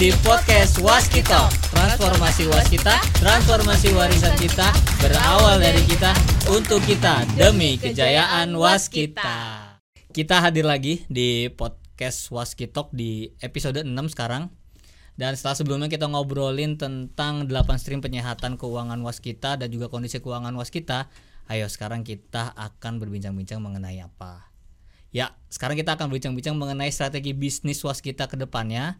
di podcast Waskita. Transformasi Waskita, transformasi warisan kita berawal dari kita untuk kita demi kejayaan Waskita. Kita hadir lagi di podcast Waskitok di episode 6 sekarang. Dan setelah sebelumnya kita ngobrolin tentang 8 stream penyehatan keuangan Waskita dan juga kondisi keuangan Waskita, ayo sekarang kita akan berbincang-bincang mengenai apa? Ya, sekarang kita akan berbincang-bincang mengenai strategi bisnis Waskita ke depannya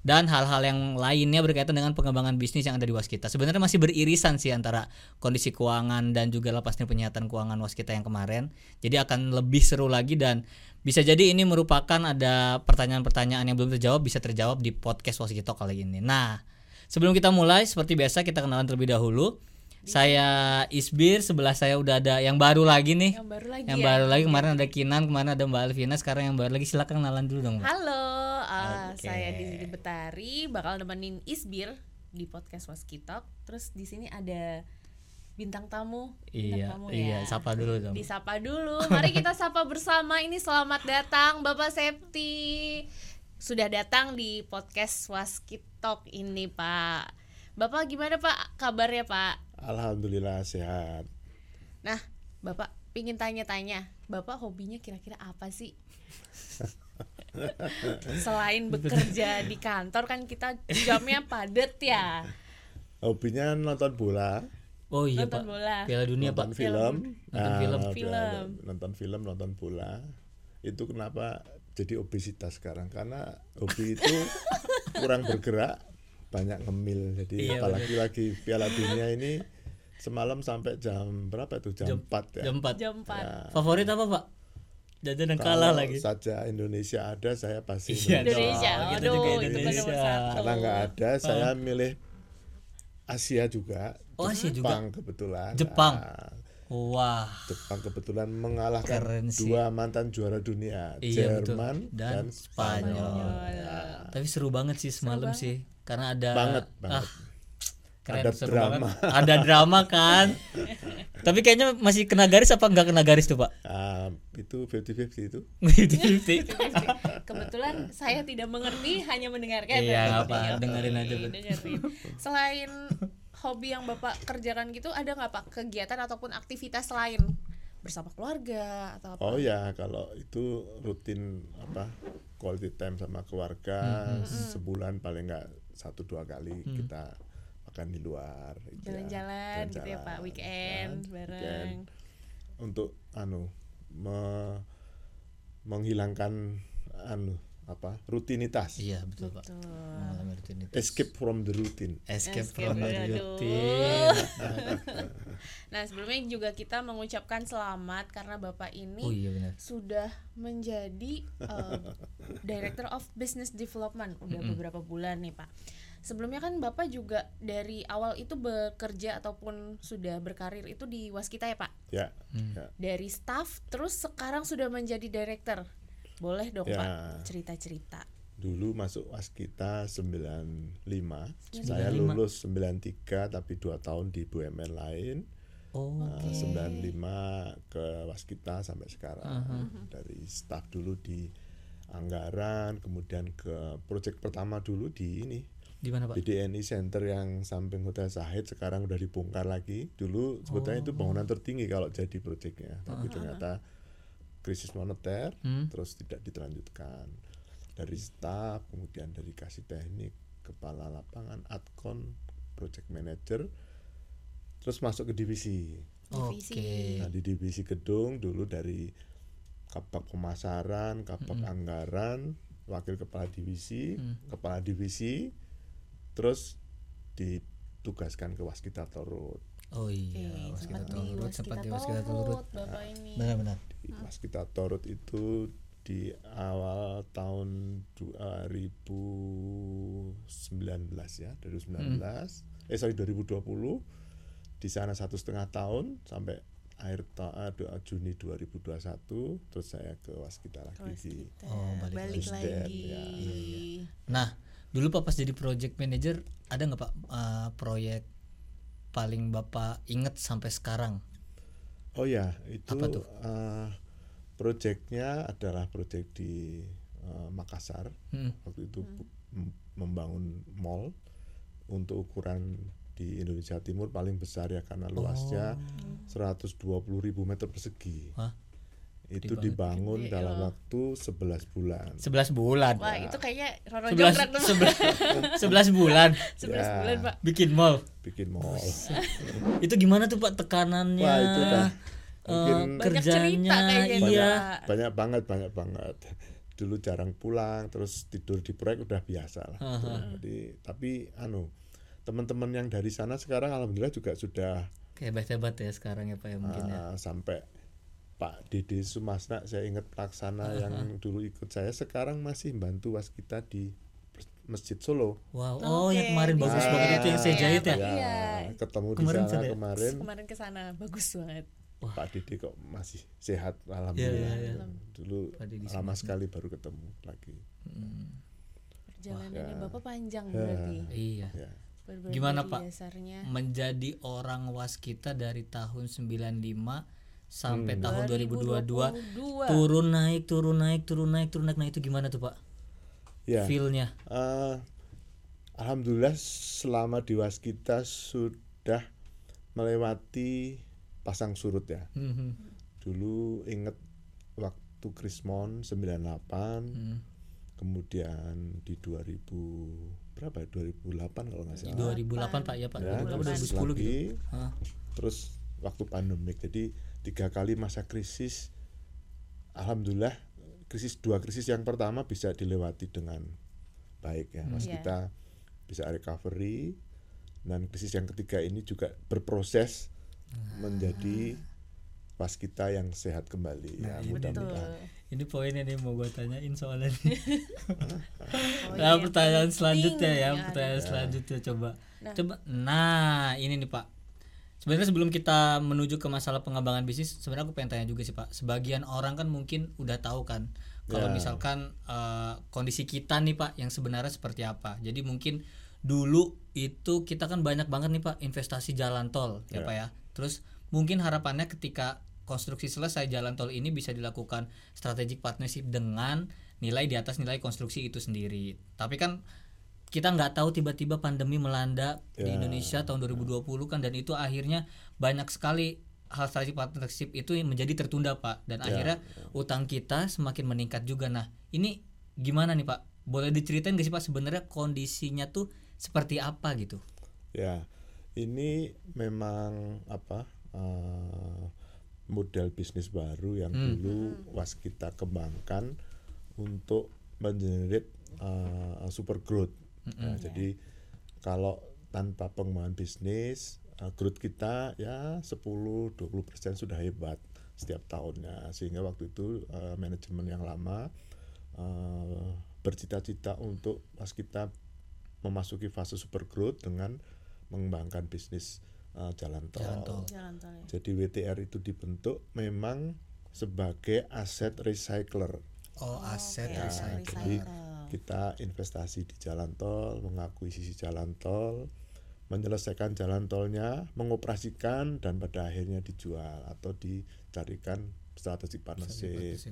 dan hal-hal yang lainnya berkaitan dengan pengembangan bisnis yang ada di Waskita. Sebenarnya masih beririsan sih antara kondisi keuangan dan juga lepasnya penyihatan keuangan Waskita yang kemarin. Jadi akan lebih seru lagi dan bisa jadi ini merupakan ada pertanyaan-pertanyaan yang belum terjawab bisa terjawab di podcast Waskita kali ini. Nah, sebelum kita mulai seperti biasa kita kenalan terlebih dahulu. Saya Isbir, sebelah saya udah ada yang baru lagi nih. Yang baru lagi Yang ya? baru lagi kemarin ada Kinan, kemarin ada Mbak Alvina, sekarang yang baru lagi silakan kenalan dulu dong, Mbak. Halo, ah, Oke. saya di Betari bakal nemenin Isbir di podcast Waskitok. Terus di sini ada bintang tamu. Bintang Iya, tamu iya, ya. sapa dulu dong. Disapa dulu. Mari kita sapa bersama. Ini selamat datang Bapak Septi. Sudah datang di podcast Waskitok ini, Pak. Bapak gimana, Pak? Kabarnya, Pak? Alhamdulillah sehat. Nah, Bapak pingin tanya-tanya, Bapak hobinya kira-kira apa sih? Selain bekerja di kantor kan kita jamnya padet ya. Hobinya nonton bola, Oh iya, Nonton Pak. bola. Piala Dunia, nonton Pak. film, Nonton film. Ah, Film. nonton film, nonton bola. Itu kenapa jadi obesitas sekarang? Karena hobi itu kurang bergerak, banyak ngemil. Jadi Iya, apalagi lagi Piala Dunia ini semalam sampai jam berapa itu? Jam, 4 ya. Jam 4. Jam 4. Ya. Favorit apa, Pak? Jajan yang Kalau kalah lagi. saja Indonesia ada, saya pasti Iya, Indonesia. dong. Kita Aduh, juga Indonesia. Karena nggak ada, saya milih Asia juga. Oh, Asia juga. Jepang kebetulan. Jepang. Nah, Wah. Jepang kebetulan mengalahkan Keren sih. dua mantan juara dunia, Iya, betul. Jerman Dan dan, Spanyol. Spanyol. Ya, Tapi seru banget sih semalam sih. Karena ada banget, banget. Ah, keren, Ada seru drama. banget. Ada drama kan. Tapi kayaknya masih kena garis apa enggak kena garis tuh, Pak? Ah, itu 50-50 itu. 50-50. Kebetulan saya tidak mengerti, hanya mendengarkan. Iya, nggak apa, Oke, dengerin aja, Bu. dengerin. Selain hobi yang Bapak kerjakan gitu, ada nggak Pak kegiatan ataupun aktivitas lain bersama keluarga atau apa? Oh ya, kalau itu rutin apa quality time sama keluarga Hmm, sebulan paling nggak satu dua kali kita makan di luar. gitu ya. Jalan-jalan gitu ya Pak, weekend ya, bareng. weekend. Untuk anu me- menghilangkan anu apa rutinitas. Iya, betul, Pak. Mengalami rutinitas. Escape from the routine. Escape Escape, from the routine. Nah sebelumnya juga kita mengucapkan selamat karena Bapak ini Oh iya benar. sudah menjadi uh, Director of Business Development udah beberapa bulan nih Pak. Sebelumnya kan Bapak juga dari awal itu bekerja ataupun sudah berkarir itu di Waskita ya Pak. Ya. Hmm. ya. Dari staff terus sekarang sudah menjadi director. Boleh dong Ya. Pak cerita-cerita. Dulu masuk Waskita 95. Saya 95. lulus 93 tapi dua tahun di BUMN lain. Oh, Nah, 95 ke Waskita sampai sekarang. Dari staff dulu di anggaran, kemudian ke proyek pertama dulu di ini di mana, Pak? di DNI Center yang samping Hotel Sahid sekarang udah dibongkar lagi. Dulu sebetulnya itu bangunan tertinggi kalau jadi proyeknya, tapi ternyata krisis moneter Hmm. terus tidak ditelanjutkan. Dari staff, kemudian dari kasih teknik, kepala lapangan, adcon, project manager, terus masuk ke divisi. Oke. Nah, di divisi gedung dulu dari kapak pemasaran, kapak anggaran, wakil kepala divisi, kepala divisi, terus ditugaskan ke Waskita Torut. Oh iya, Oke, Waskita sempat di Turut, sempat di Waskita Turut. Torut Bapak. Di Waskita Torut itu di awal tahun 2019 ya, 2019. Eh sorry 2020 di sana satu setengah tahun sampai akhir ta- eh, Juni 2021 terus saya ke Waskita lagi di Waskita. Oh, balik balik, lagi. lagi. Ya, Nah, dulu Pak pas jadi project manager ada nggak Pak eh, proyek paling Bapak inget sampai sekarang? Oh ya, itu Apa tuh? eh, proyeknya adalah proyek di eh, Makassar. Hmm. Waktu itu bu- m- membangun mall untuk ukuran di Indonesia Timur paling besar ya karena luasnya 120.000 meter persegi. Wah, Itu dibangun. dibangun Gede, dalam loh. waktu 11 bulan. 11 bulan. Wah, itu kayaknya Roro 11 Jonggrang tuh. 11 bulan 11 Ya. bulan, Pak. bikin mall. Bikin mall. Itu gimana tuh Pak tekanannya? Wah, itu dah mungkin Banyak cerita kerjanya kayaknya, iya. Pak. banyak banget banyak banget dulu jarang pulang terus tidur di proyek udah biasa lah jadi tapi anu teman-teman yang dari sana sekarang alhamdulillah juga sudah Hebat-hebat ya sekarang ya Pak ya mungkin ya. uh, sampai Pak Dede Sumasna saya ingat pelaksana yang dulu ikut saya sekarang masih bantu waskita di Masjid Solo Wow, oh yang Oke, kemarin di bagus sana. banget itu yang saya Iya, jahit ya. Ya Iya. ketemu Kemarin di sana kemarin Kemarin ke sana bagus banget. Pak Dede kok masih sehat Iya, alhamdulillah iya, iya. dulu Pak Dede lama sekali baru ketemu lagi Perjalanannya ya. Bapak panjang berarti. Iya. ya Gimana, Pak? Dasarnya. Menjadi orang waskita dari tahun 95 sampai Hmm. tahun 2022 2022. turun naik turun naik turun naik turun naik nah itu gimana tuh Pak? ya Feelnya? Eh, Alhamdulillah selama di Waskita sudah melewati pasang surut ya. Mhm. Dulu inget waktu Krismon 98, Hmm. kemudian di 2000 berapa? ya? 2008 kalau nggak salah. 2008 Pak ya Pak. Ya, 2008 terus 2010 gitu. lagi, Hah. terus waktu pandemik. Jadi tiga kali masa krisis. Alhamdulillah krisis dua krisis yang pertama bisa dilewati dengan baik ya. Mas Iya. kita bisa recovery dan krisis yang ketiga ini juga berproses menjadi pas kita yang sehat kembali ya Betul. mudah-mudahan. Ini poinnya nih mau gue tanyain soalnya. nih. Oh, nah, iya, pertanyaan penting selanjutnya ya, ya. pertanyaan selanjutnya coba. Nah. Coba. Nah, ini nih Pak. Sebenarnya sebelum kita menuju ke masalah pengembangan bisnis, sebenarnya aku pengen tanya juga sih Pak. Sebagian orang kan mungkin udah tahu kan kalau Ya. misalkan eh, kondisi kita nih Pak yang sebenarnya seperti apa. Jadi mungkin dulu itu kita kan banyak banget nih Pak investasi jalan tol ya, Ya. Pak ya. Terus mungkin harapannya ketika konstruksi selesai jalan tol ini bisa dilakukan strategic partnership dengan nilai di atas nilai konstruksi itu sendiri. Tapi kan kita nggak tahu tiba-tiba pandemi melanda di Ya. Indonesia tahun 2020 kan dan itu akhirnya banyak sekali hal strategic partnership itu menjadi tertunda Pak dan akhirnya utang kita semakin meningkat juga. Nah ini gimana nih Pak? Boleh diceritain gak sih Pak sebenarnya kondisinya tuh seperti apa gitu? Ya, ini memang apa eh, model bisnis baru yang dulu was kita kembangkan untuk mengenerate eh, super growth. Nah, Jadi kalau tanpa pengembangan bisnis, eh, growth kita ya 10-20% sudah hebat setiap tahunnya. Sehingga waktu itu eh, manajemen yang lama eh, bercita-cita untuk pas kita memasuki fase super growth dengan mengembangkan bisnis uh, jalan tol. Jalan tol. Jalan tol ya. Jadi WTR itu dibentuk memang sebagai aset recycler. Oh aset Oke, Ya, recycling. jadi kita investasi di jalan tol, mengakuisisi jalan tol, menyelesaikan jalan tolnya, mengoperasikan dan pada akhirnya dijual atau dicarikan strategic partnership.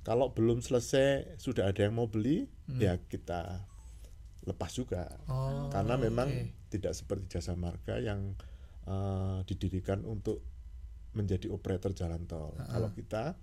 Kalau belum selesai sudah ada yang mau beli, ya kita lepas juga. Oh, Karena memang tidak seperti jasa marga yang eh, didirikan untuk menjadi operator jalan tol. Kalau kita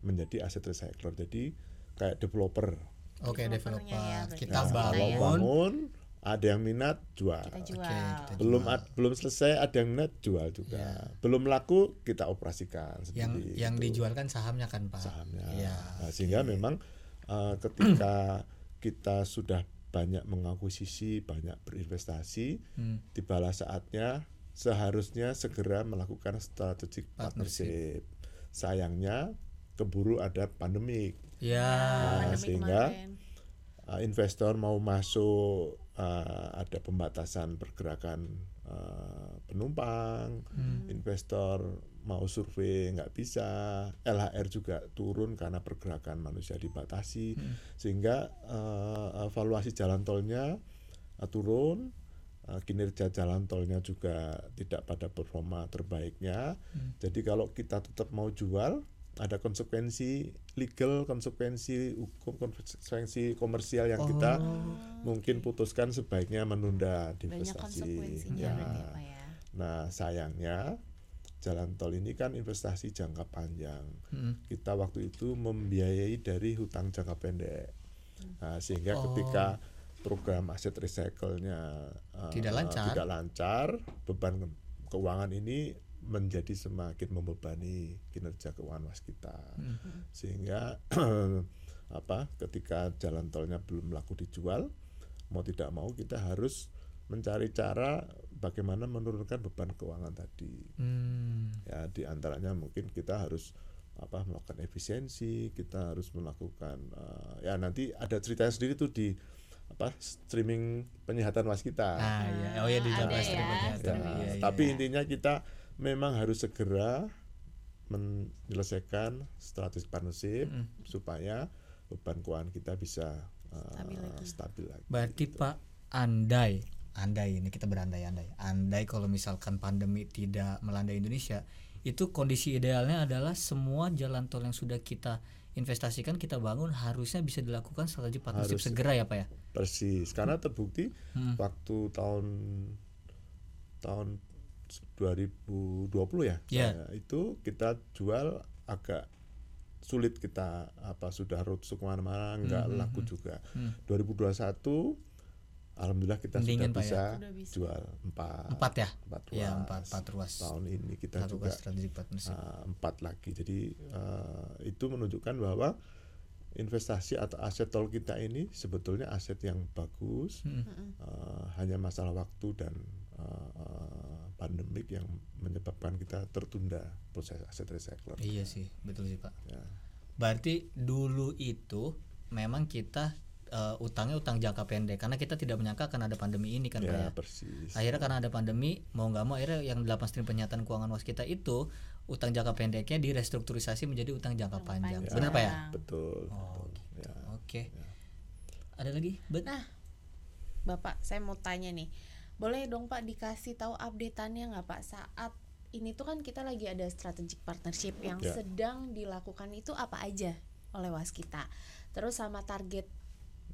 menjadi aset recycler, jadi kayak developer. Oke developer ya, berarti kita Nah, kalau bangun. bangun, ada yang minat jual. Kita jual. Oke, kita Belum ad- belum selesai ada yang minat jual juga. Belum laku kita operasikan yang sendiri. yang Itu dijualkan sahamnya kan Pak. sahamnya. Iya. Nah, sehingga memang eh, ketika kita sudah banyak mengakuisisi, banyak berinvestasi, Hmm. tibalah saatnya seharusnya segera melakukan strategic partnership. Sayangnya keburu ada pandemik. Ya. Nah, Pandemi sehingga kemarin. uh, investor mau masuk uh, ada pembatasan pergerakan uh, penumpang, investor mau survei nggak bisa, LHR juga turun karena pergerakan manusia dibatasi, sehingga uh, valuasi jalan tolnya uh, turun, uh, kinerja jalan tolnya juga tidak pada performa terbaiknya. Jadi kalau kita tetap mau jual ada konsekuensi legal, konsekuensi hukum, konsekuensi komersial yang kita mungkin putuskan sebaiknya menunda banyak investasi. konsekuensinya Ya. berarti Pak ya. Nah, sayangnya jalan tol ini kan investasi jangka panjang. Mm. Kita waktu itu membiayai dari hutang jangka pendek. Nah, sehingga Oh. ketika program aset recycle-nya eh, Tidak lancar. tidak lancar, beban ke- keuangan ini menjadi semakin membebani kinerja keuangan waskita. Hmm. Sehingga apa? Ketika jalan tolnya belum laku dijual, mau tidak mau kita harus mencari cara bagaimana menurunkan beban keuangan tadi Hmm. ya di antaranya mungkin kita harus apa melakukan efisiensi kita harus melakukan eh, ya nanti ada ceritanya sendiri tuh di apa streaming penyehatan waskita Ah, iya. Oh ya di dalam ya, streaming ya. Ya, Iya, iya, tapi iya. intinya kita memang harus segera menyelesaikan strategi partnership Mm. supaya beban keuangan kita bisa eh, Stabil lagi. stabil lagi. Berarti Pak andai andai ini kita berandai-andai. Andai kalau misalkan pandemi tidak melanda Indonesia, itu kondisi idealnya adalah semua jalan tol yang sudah kita investasikan kita bangun harusnya bisa dilakukan strategi partnership Harus. segera ya Pak ya. Persis, karena terbukti Hmm. waktu tahun tahun 2020 ya, Iya. saya itu kita jual agak sulit kita apa sudah roadshow ke mana-mana nggak Hmm, laku juga. 2021 alhamdulillah kita Mendingan, sudah ya. bisa, Sudah bisa. jual empat Empat ya? empat Ya, ruas. empat, empat ruas. tahun ini kita Lakukan juga uh, empat lagi jadi uh, itu menunjukkan bahwa investasi atau aset tol kita ini sebetulnya aset yang bagus Hmm. uh, hanya masalah waktu dan uh, uh, pandemik yang menyebabkan kita tertunda proses aset recycler Iya sih, betul sih Pak. ya. Berarti dulu itu memang kita eh, utangnya utang jangka pendek karena kita tidak menyangka akan ada pandemi ini kan Pak ya ya. persis Akhirnya karena ada pandemi mau nggak mau akhirnya yang 8 stream penyihatan keuangan was kita itu utang jangka pendeknya direstrukturisasi menjadi utang jangka panjang. panjang. Benar Pak ya? betul, Oh, betul. ya. Oke. Ada lagi? Bet? Nah, Bapak, saya mau tanya nih. Boleh dong Pak dikasih tahu updateannya nggak Pak saat ini tuh kan kita lagi ada strategic partnership yang Ya. sedang dilakukan itu apa aja oleh Waskita. Terus sama target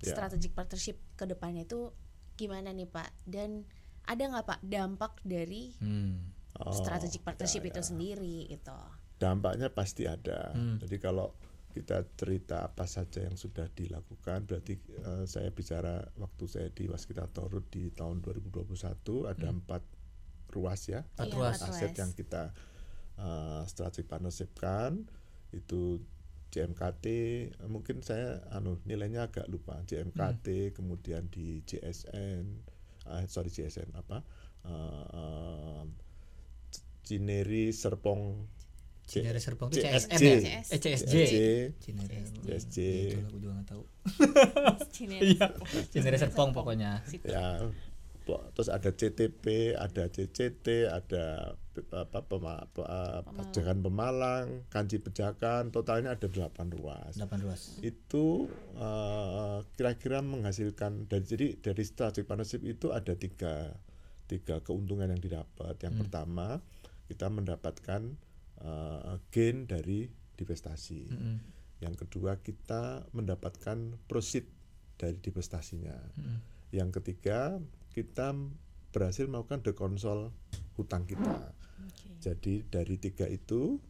Ya. strategic partnership ke depannya itu gimana nih Pak? Dan ada nggak Pak dampak dari Hmm. Oh, strategic partnership ya, itu ya. sendiri gitu? dampaknya pasti ada. Hmm. Jadi kalau kita cerita apa saja yang sudah dilakukan, berarti eh, saya bicara waktu saya di Waskita Torut di tahun 2021 ada empat ruas ya, Empat Iya, ruas. empat aset ruas. yang kita uh, strategic partnershipkan itu JMKT eh, mungkin saya anu nilainya agak lupa JMKT kemudian di JSN ah, sorry JSN apa uh, uh, Cineri Serpong C- Cinere Serpong itu CSJ. CSM ya? Eh CSJ. CSJ. Cinere. CSJ. Itulah gue juga nggak tahu. Cinere Iya. Serpong. Pokoknya. Ya terus ada CTP ada CCT ada apa pema, uh, Pemalang Kanci Pejakan totalnya ada 8 ruas 8 ruas. itu uh, kira-kira menghasilkan dari jadi dari strategic partnership itu ada tiga tiga keuntungan yang didapat yang pertama kita mendapatkan uh, gain dari divestasi Mm-mm. yang kedua kita mendapatkan proceed dari divestasinya Mm-mm. yang ketiga kita berhasil melakukan dekonsol hutang kita Oke. jadi dari tiga itu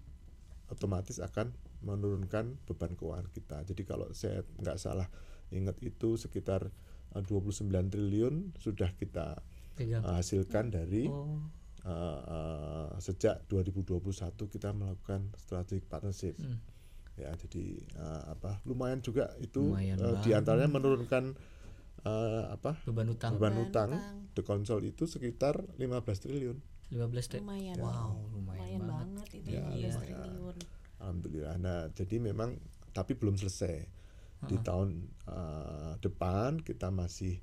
otomatis akan menurunkan beban keuangan kita. Jadi kalau saya nggak salah ingat itu sekitar eh, 29 triliun sudah kita eh, hasilkan dari Oh. eh, eh, sejak 2021 kita melakukan strategic partnership. Hmm. Ya, jadi eh, apa lumayan juga itu Lumayan eh, di banget. antaranya menurunkan eh, apa Beban utang beban Beban utang utang. dekonsol itu sekitar 15 triliun. 15 T. Lumayan. Wow, lumayan, Lumayan banget. banget itu Ya, 15 iya. triliun. Alhamdulillah. Nah, jadi memang tapi belum selesai. Di tahun eh, depan kita masih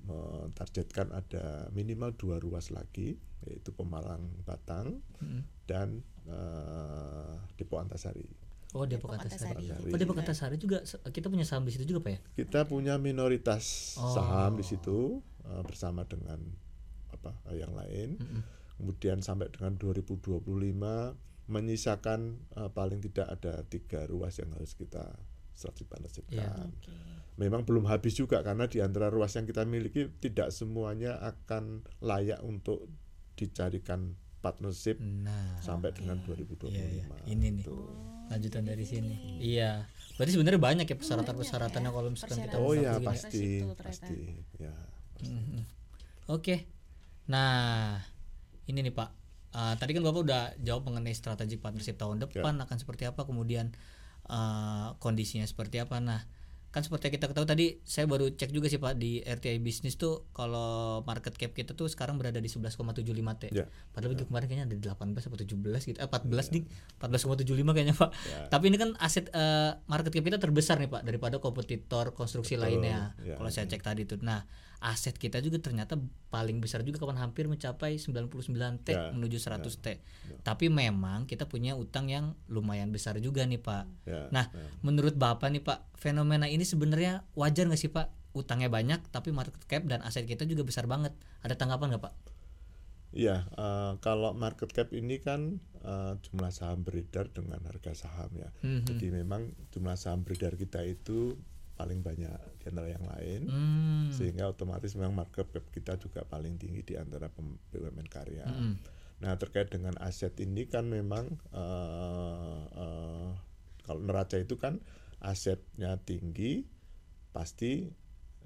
mentargetkan ada minimal dua ruas lagi, yaitu Pemalang Batang Mm-mm. dan eh, Depo Antasari. Oh, Depok Depok Antasari. Antasari. Oh, Depok Antasari juga kita punya saham di situ juga, Pak ya? Kita punya minoritas Oh. saham di situ eh, bersama dengan apa eh, yang lain. Mm-mm. Kemudian sampai dengan 2025 menyisakan eh, paling tidak ada tiga ruas yang harus kita Iya. kan. Oke. Memang belum habis juga karena di antara ruas yang kita miliki tidak semuanya akan layak untuk dicarikan partnership Nah, sampai dengan 2025. iya, iya. Ini nih. Tuh. lanjutan dari sini. Iya. Berarti sebenarnya banyak ya persyaratan-persyaratannya kalau misalkan kita. Oh mau ya begini. pasti Itu ternyata. pasti ya. pasti. Mhm. Oke. Nah, ini nih Pak. Ah, tadi kan Bapak udah jawab mengenai strategi partnership tahun depan akan seperti apa, kemudian ah, kondisinya seperti apa. Nah, kan seperti yang kita ketahui tadi saya baru cek juga sih Pak di RTI bisnis tuh kalau market cap kita tuh sekarang berada di 11,75 T. Ya. Padahal minggu kemarin kayaknya ada di 18 atau 17 gitu. Eh 14 nih. 14,75 kayaknya, Pak. Tapi ini kan aset eh, market cap kita terbesar nih, Pak, daripada kompetitor konstruksi lainnya. ya. Kalau saya cek tadi tuh. Nah, aset kita juga ternyata paling besar juga kapan hampir mencapai 99 T Ya, menuju 100 T. Tapi memang kita punya utang yang lumayan besar juga nih, Pak. Ya, Nah, menurut Bapak nih Pak, fenomena ini sebenarnya wajar nggak sih Pak? Utangnya banyak tapi market cap dan aset kita juga besar banget. Ada tanggapan nggak Pak? Iya, eh, kalau market cap ini kan eh, jumlah saham beredar dengan harga saham ya. Mhm. Jadi memang jumlah saham beredar kita itu paling banyak di antara yang lain, Hmm. sehingga otomatis memang market cap kita juga paling tinggi di antara BUMN karya. Mhm. Nah terkait dengan aset ini kan memang eh, eh, kalau neraca itu kan asetnya tinggi, pasti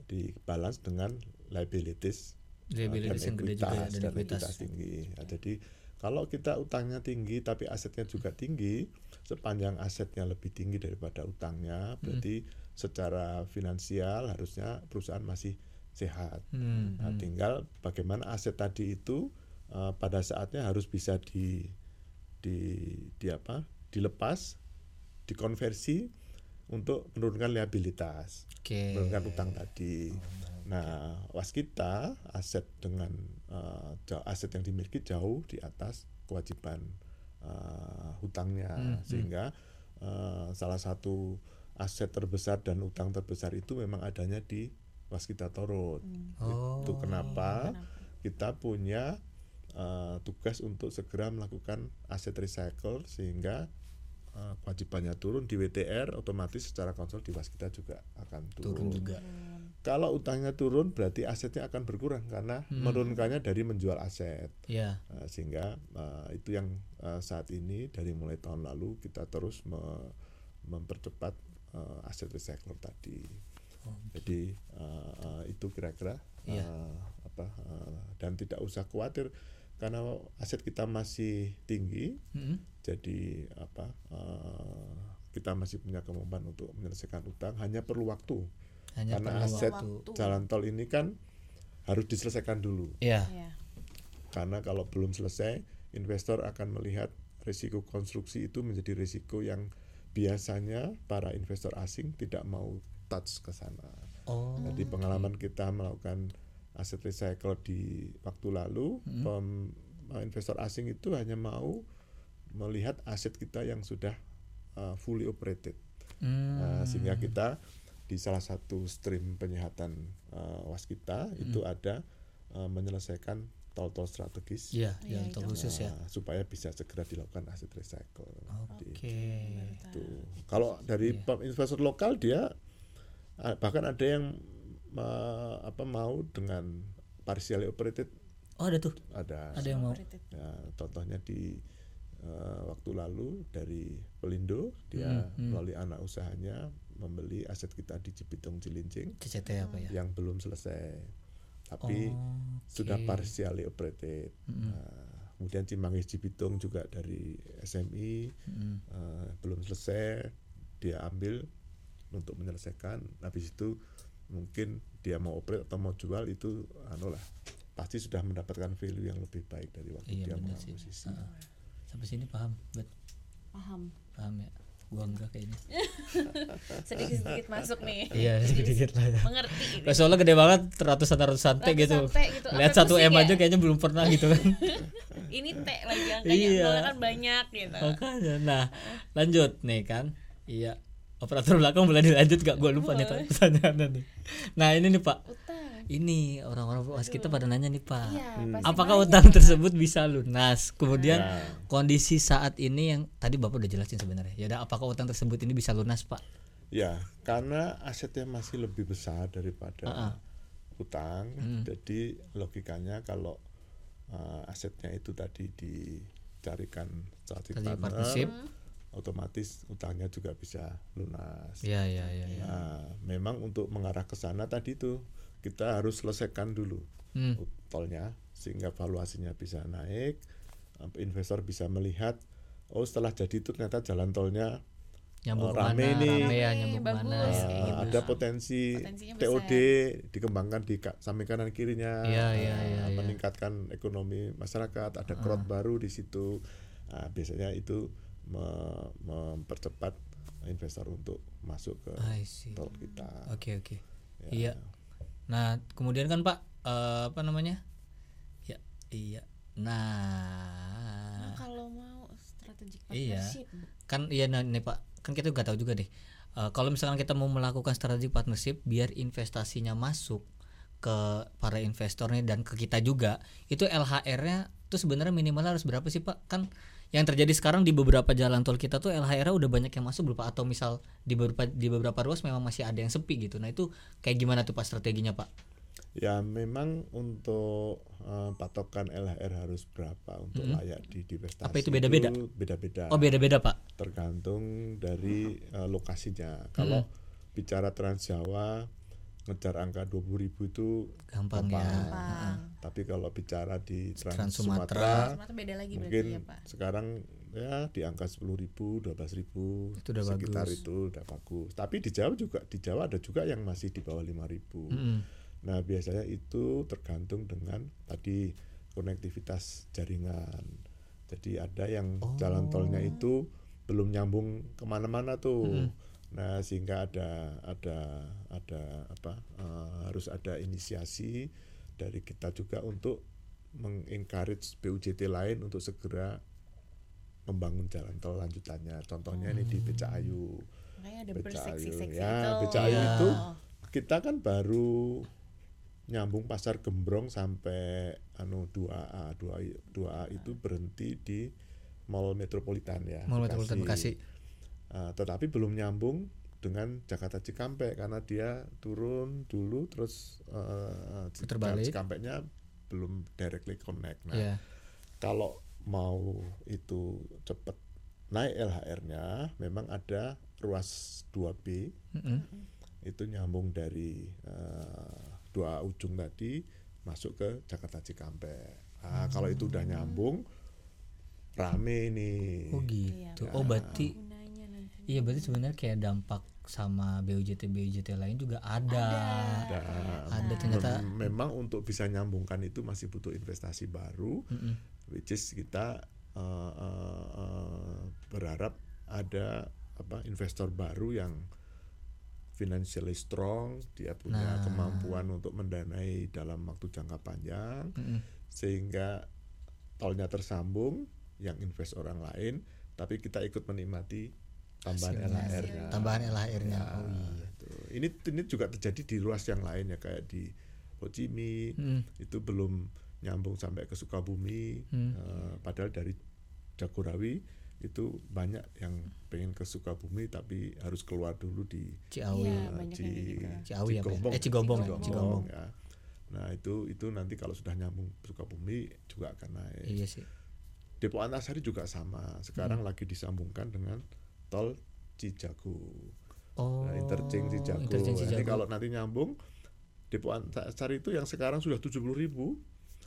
dibalance dengan liabilities Liabilities yang gede juga ya, dan dan ekuitas. tinggi. Nah, jadi kalau kita utangnya tinggi tapi asetnya juga tinggi, sepanjang asetnya lebih tinggi daripada utangnya, berarti secara finansial harusnya perusahaan masih sehat. Hmm. Nah, tinggal bagaimana aset tadi itu eh, pada saatnya harus bisa di di di apa? dilepas, dikonversi untuk menurunkan liabilitas Oke. menurunkan utang tadi. Nah, waskita aset dengan jauh- aset yang dimiliki jauh di atas kewajiban eh, hutangnya, sehingga eh, salah satu aset terbesar dan utang terbesar itu memang adanya di waskita torut. Oh. Itu kenapa? Kita punya eh, tugas untuk segera melakukan aset recycle sehingga eh, kewajibannya turun di WTR otomatis secara konsol di waskita juga akan Turun juga. kalau utangnya turun berarti asetnya akan berkurang karena menurunkannya dari menjual aset. Iya. Nah, sehingga uh, itu yang uh, saat ini dari mulai tahun lalu kita terus me- mempercepat uh, aset recycler tadi. Jadi uh, uh, itu kira-kira uh, apa uh, dan tidak usah khawatir karena aset kita masih tinggi. Mhm. Jadi apa uh, kita masih punya kemampuan untuk menyelesaikan utang hanya perlu waktu Hanya karena perlu aset waktu. jalan tol ini kan harus diselesaikan dulu Iya. Ya. karena kalau belum selesai investor akan melihat risiko konstruksi itu menjadi risiko yang biasanya para investor asing tidak mau touch ke sana. Oh. Jadi pengalaman kita melakukan aset recycle di waktu lalu, pem- investor asing itu hanya mau melihat aset kita yang sudah uh, fully operated. Hmm. Nah, sehingga kita di salah satu stream penyehatan uh, waskita itu ada uh, menyelesaikan tol-tol strategis Iya, Iya, jalan tol itu. khusus ya. uh, supaya bisa segera dilakukan aset recycle. Oke. itu. Kalau dari Iya. pe- investor lokal dia uh, bahkan ada yang uh, apa mau dengan partially operated Oh, ada tuh. ada. Ada yang mau. Operated. Ya, contohnya di uh, waktu lalu dari Pelindo dia Hmm, hmm. melalui anak usahanya membeli aset kita di Cibitung Cilincing CCT apa ya? yang belum selesai tapi Oh, sudah oke. partially operated. Nah, kemudian Cimanggis Cibitung juga dari SMI Mm. uh, belum selesai dia ambil untuk menyelesaikan habis itu mungkin dia mau operate atau mau jual itu anu lah pasti sudah mendapatkan value yang lebih baik dari waktu Iya, dia benar sih. mengakuisisi. Ah. Sampai sini paham, bet. Paham. Paham ya? Gua enggak kayaknya. Sedikit-sedikit masuk nih. Iya, sedikit-sedikit lah ya. Mengerti ini. Nah, soalnya gede banget ratusan ratusan T gitu. Ratusan T gitu, Lihat satu M ya. aja kayaknya belum pernah gitu kan. Ini T lagi angkanya Iya. kan banyak gitu. Makanya. Nah, lanjut nih kan. Iya. Operator belakang boleh dilanjut gak gue lupa nih pertanyaannya nih. Nah ini nih pak. Utang. Ini orang-orang waskita pada nanya nih pak. Iya pasti apakah utang tersebut bisa lunas? Kemudian Ya. kondisi saat ini yang tadi bapak udah jelasin sebenarnya. Ya udah apakah utang tersebut ini bisa lunas pak? Ya, karena asetnya masih lebih besar daripada utang, Hmm. jadi logikanya kalau uh, asetnya itu tadi dicarikan partner, partnership. Otomatis utangnya juga bisa lunas. ya ya ya, ya. Nah, memang untuk mengarah ke sana tadi itu kita harus selesaikan dulu Hmm. tolnya sehingga valuasinya bisa naik, uh, investor bisa melihat oh setelah jadi itu ternyata jalan tolnya nyambung Oh, ke mana rame nih. rame ya nyambung bagus, mana Uh, gitu. ada potensi TOD besar. dikembangkan di ka- samping kanan kirinya, Iya, uh, iya, iya, iya. meningkatkan ekonomi masyarakat, ada growth baru di situ. Nah, biasanya itu mempercepat investor untuk masuk ke tol kita. Oke oke. Ya. Iya. Nah kemudian kan Pak eh, apa namanya? Ya iya. Nah Nah, kalau mau strategic Iya. partnership kan iya nah, nih Pak kan kita juga tahu juga deh. Eh, kalau misalkan kita mau melakukan strategic partnership biar investasinya masuk ke para investornya dan ke kita juga itu LHR-nya tuh sebenarnya minimal harus berapa sih Pak? Kan yang terjadi sekarang di beberapa jalan tol kita tuh LHR-nya udah banyak yang masuk berupa atau misal di beberapa di beberapa ruas memang masih ada yang sepi gitu. Nah itu kayak gimana tuh Pak strateginya Pak? Ya memang untuk uh, patokan LHR harus berapa untuk layak di divestasi Apa itu beda-beda? Beda-beda. Oh beda-beda Pak. tergantung dari uh, lokasinya. Kalau bicara Trans Jawa ngejar angka 20.000 itu Gampang ya. Gampang. Tapi kalau bicara di Trans, Trans Sumatera, Sumatera beda lagi mungkin berarti ya Pak sekarang ya di angka 10.000, 12.000 Itu udah sekitar bagus. itu udah bagus. Tapi di Jawa juga di Jawa ada juga yang masih di bawah 5.000. Mm-mm. Nah, biasanya itu tergantung dengan tadi konektivitas jaringan. Jadi ada yang jalan tolnya itu belum nyambung ke mana-mana tuh. Nah, sehingga ada ada ada apa eh, harus ada inisiasi dari kita juga untuk mengencourage BUJT lain untuk segera membangun jalan tol lanjutannya. Contohnya ini di Becakayu. makanya ada Beca berseksi-seksi Ayu. Ya, itu Beca Ayu Iya. itu kita kan baru nyambung pasar Gembrong sampai anu 2A. 2A, 2A itu berhenti di Mall Metropolitan ya. Mall Metropolitan Bekasi. Ah, tetapi belum nyambung dengan Jakarta Cikampek karena dia turun dulu terus eh, balik. Cikampeknya belum directly connect. Nah, Iya. kalau mau itu cepat naik LHR-nya memang ada ruas 2B Mm-mm. itu nyambung dari eh, dua ujung tadi masuk ke Jakarta Cikampek. Nah, kalau itu udah nyambung rame nih. Oh gitu. Iya. Oh berarti nanti iya berarti sebenarnya kayak dampak sama BUJT BUJT lain juga ada. Ada. Ada ternyata. Mem- memang untuk bisa nyambungkan itu masih butuh investasi baru, Mm-mm. which is kita eh, eh, eh, berharap ada apa investor baru yang financially strong, dia punya Nah. kemampuan untuk mendanai dalam waktu jangka panjang, Mm-mm. sehingga tolnya tersambung, yang invest orang lain, tapi kita ikut menikmati tambahan Hasilnya. LHR-nya. Tambahan LHR-nya. Ya, Oh iya. tuh. Ini ini juga terjadi di ruas yang lain ya kayak di Ho Chi Minh Mm. itu belum nyambung sampai ke Sukabumi, Hmm. eh, padahal dari Jagorawi itu banyak yang pengen ke Sukabumi tapi harus keluar dulu di Ciawi. Iya, eh, banyak Ci- yang kayak gitu. Ciawi apa ya? Cigombong. Eh Cigombong ya, Cigombong. Cigombong. ya. Nah itu itu nanti kalau sudah nyambung Sukabumi juga akan naik. Iya sih. Depo Antasari juga sama. Sekarang Hmm. lagi disambungkan dengan tol Cijago. Oh. Nah, interchange Cijago. interchange Cijago. kalau nanti nyambung Depo Antasari itu yang sekarang sudah 70.000 ribu.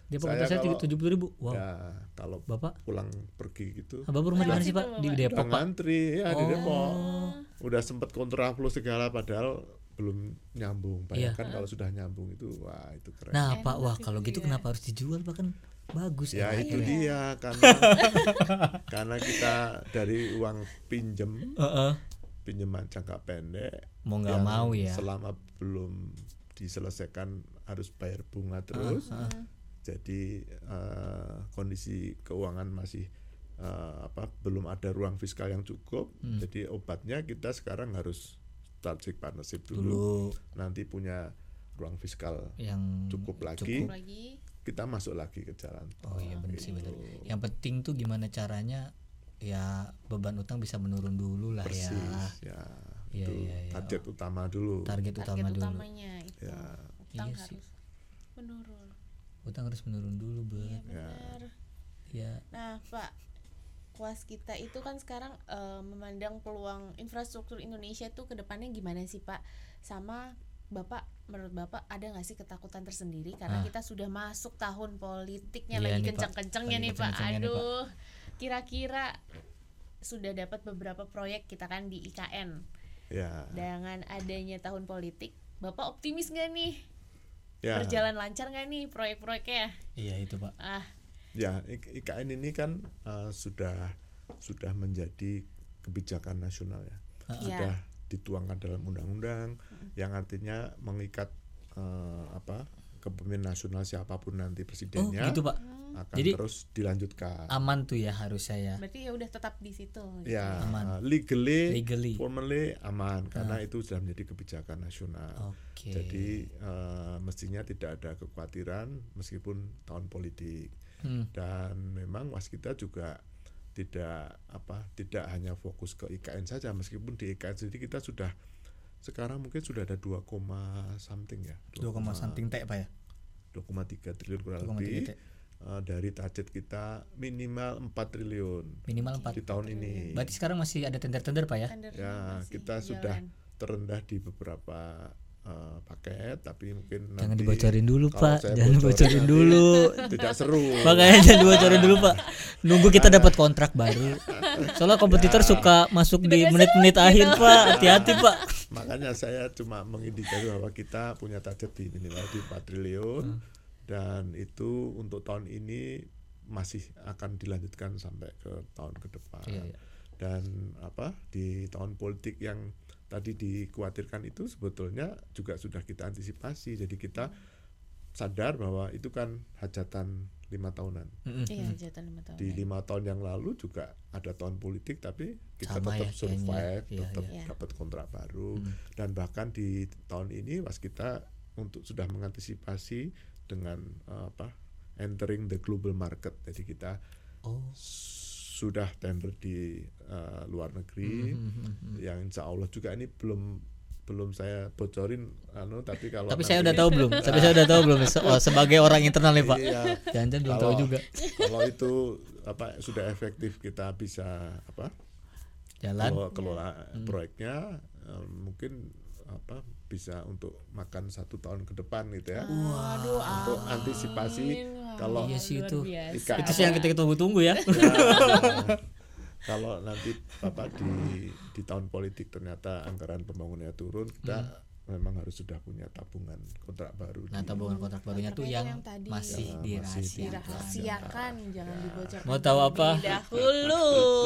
Dia saya kalau- tujuh puluh ribu. Wow. Ya kalau Bapak, pulang pergi gitu. ah, bapak rumah di mana sih pak? Di. Depok Udah pak. ngantri ya di Oh. Depok. Udah sempet kontraflow segala padahal belum nyambung. Iya. Bayangkan kalau sudah nyambung itu wah itu keren. Nah pak, wah kalau gitu kenapa harus dijual pak kan bagus ya itu dia karena karena kita dari uang pinjem Heeh. pinjaman jangka pendek Mau nggak mau ya. selama belum diselesaikan harus bayar bunga terus. Ah, jadi eh, kondisi keuangan masih eh, apa belum ada ruang fiskal yang cukup. Hmm. jadi obatnya kita sekarang harus strategic partnership dulu, dulu. Nanti punya ruang fiskal yang cukup lagi. Cukup lagi kita masuk lagi ke jalan oh iya benar sih benar. Gitu. yang penting tuh gimana caranya ya beban utang bisa menurun dulu lah persis ya. Ya itu iya, iya. target utama dulu. Target target utama dulu. utamanya itu. Ya. Utang Iya sih. harus menurun. Utang harus menurun dulu iya bet Ya. benar. Ya. Nah pak kuas kita itu kan sekarang eh, memandang peluang infrastruktur Indonesia tuh ke depannya gimana sih pak? Sama bapak menurut bapak ada nggak sih ketakutan tersendiri? Karena Ah. kita sudah masuk tahun politiknya Iya lagi kencang-kencangnya nih pak. kencang-kencangnya nih, Pak. aduh kira-kira sudah dapat beberapa proyek kita kan di IKN ya dengan adanya tahun politik bapak optimis nggak nih? Ya berjalan lancar nggak nih proyek-proyeknya? Iya itu pak. Ah. Ya IKN ini kan eh, sudah sudah menjadi kebijakan nasional ya. Iya. sudah dituangkan dalam undang-undang yang artinya mengikat eh, apa kepemimpinan nasional siapa pun nanti oh presidennya gitu pak. akan Jadi- terus dilanjutkan. aman tuh ya harus saya berarti ya udah tetap di situ gitu. ya Aman. legally, legally. formally aman karena itu sudah menjadi kebijakan nasional. Oke. Jadi eh, mestinya tidak ada kekhawatiran meskipun tahun politik. Hmm. dan memang waskita juga tidak apa tidak hanya fokus ke IKN saja meskipun di IKN sendiri kita sudah sekarang mungkin sudah ada 2, something ya 2, something T pak ya 2,3 triliun kurang 2,3 lebih T. Eh, dari target kita minimal 4 triliun minimal 4 di tahun ini berarti sekarang masih ada tender-tender pak ya Tendernya ya kita jalan. sudah terendah di beberapa eh, paket tapi mungkin jangan nanti dibocorin dulu pak. jangan bocorin bocorin nanti dulu. tidak seru. Makanya jangan dibocorin dulu pak. Nunggu kita dapat kontrak baru. Soalnya kompetitor Ya. suka masuk di menit-menit akhir pak. Hati-hati pak. Makanya saya cuma mengindikasi bahwa kita punya target di minimal di 4 triliun Hmm. dan itu untuk tahun ini masih akan dilanjutkan sampai ke tahun ke depan. Iya, iya. dan apa di tahun politik yang tadi dikhawatirkan itu sebetulnya juga sudah kita antisipasi. Jadi kita sadar bahwa itu kan hajatan lima tahunan. Mm-mm. iya jatuh lima tahun di lima tahun yang lalu juga ada tahun politik tapi kita Sama tetap ya, survive Iya, tetap iya. dapat kontrak baru. Hmm. dan bahkan di tahun ini was kita untuk sudah mengantisipasi dengan eh, apa entering the global market. Jadi kita oh sudah tender di eh, luar negeri. Hmm, hmm, yang insya Allah juga ini belum belum saya bocorin anu tapi kalau tapi saya udah nanti- tahu belum. Tapi saya udah tahu belum. Se- oh, sebagai orang internal nih pak? Iya. jangan-jangan belum tahu juga. kalau itu apa sudah efektif kita bisa apa jalan. kelola, kelola Hmm. proyeknya eh, mungkin apa bisa untuk makan satu tahun ke depan gitu ya. Waduh, untuk amin. antisipasi kalau Iya sih itu. biasa. IKN. itu sih yang kita tunggu-tunggu ya Ya, kalau nanti apa di di tahun politik ternyata anggaran pembangunannya turun kita memang harus sudah punya tabungan kontrak baru nah di- tabungan kontrak barunya tuh yang, yang tadi. masih Ya, masih dirahasiakan dirahasiakan jangan dibocorkan Mau tahu apa? dahulu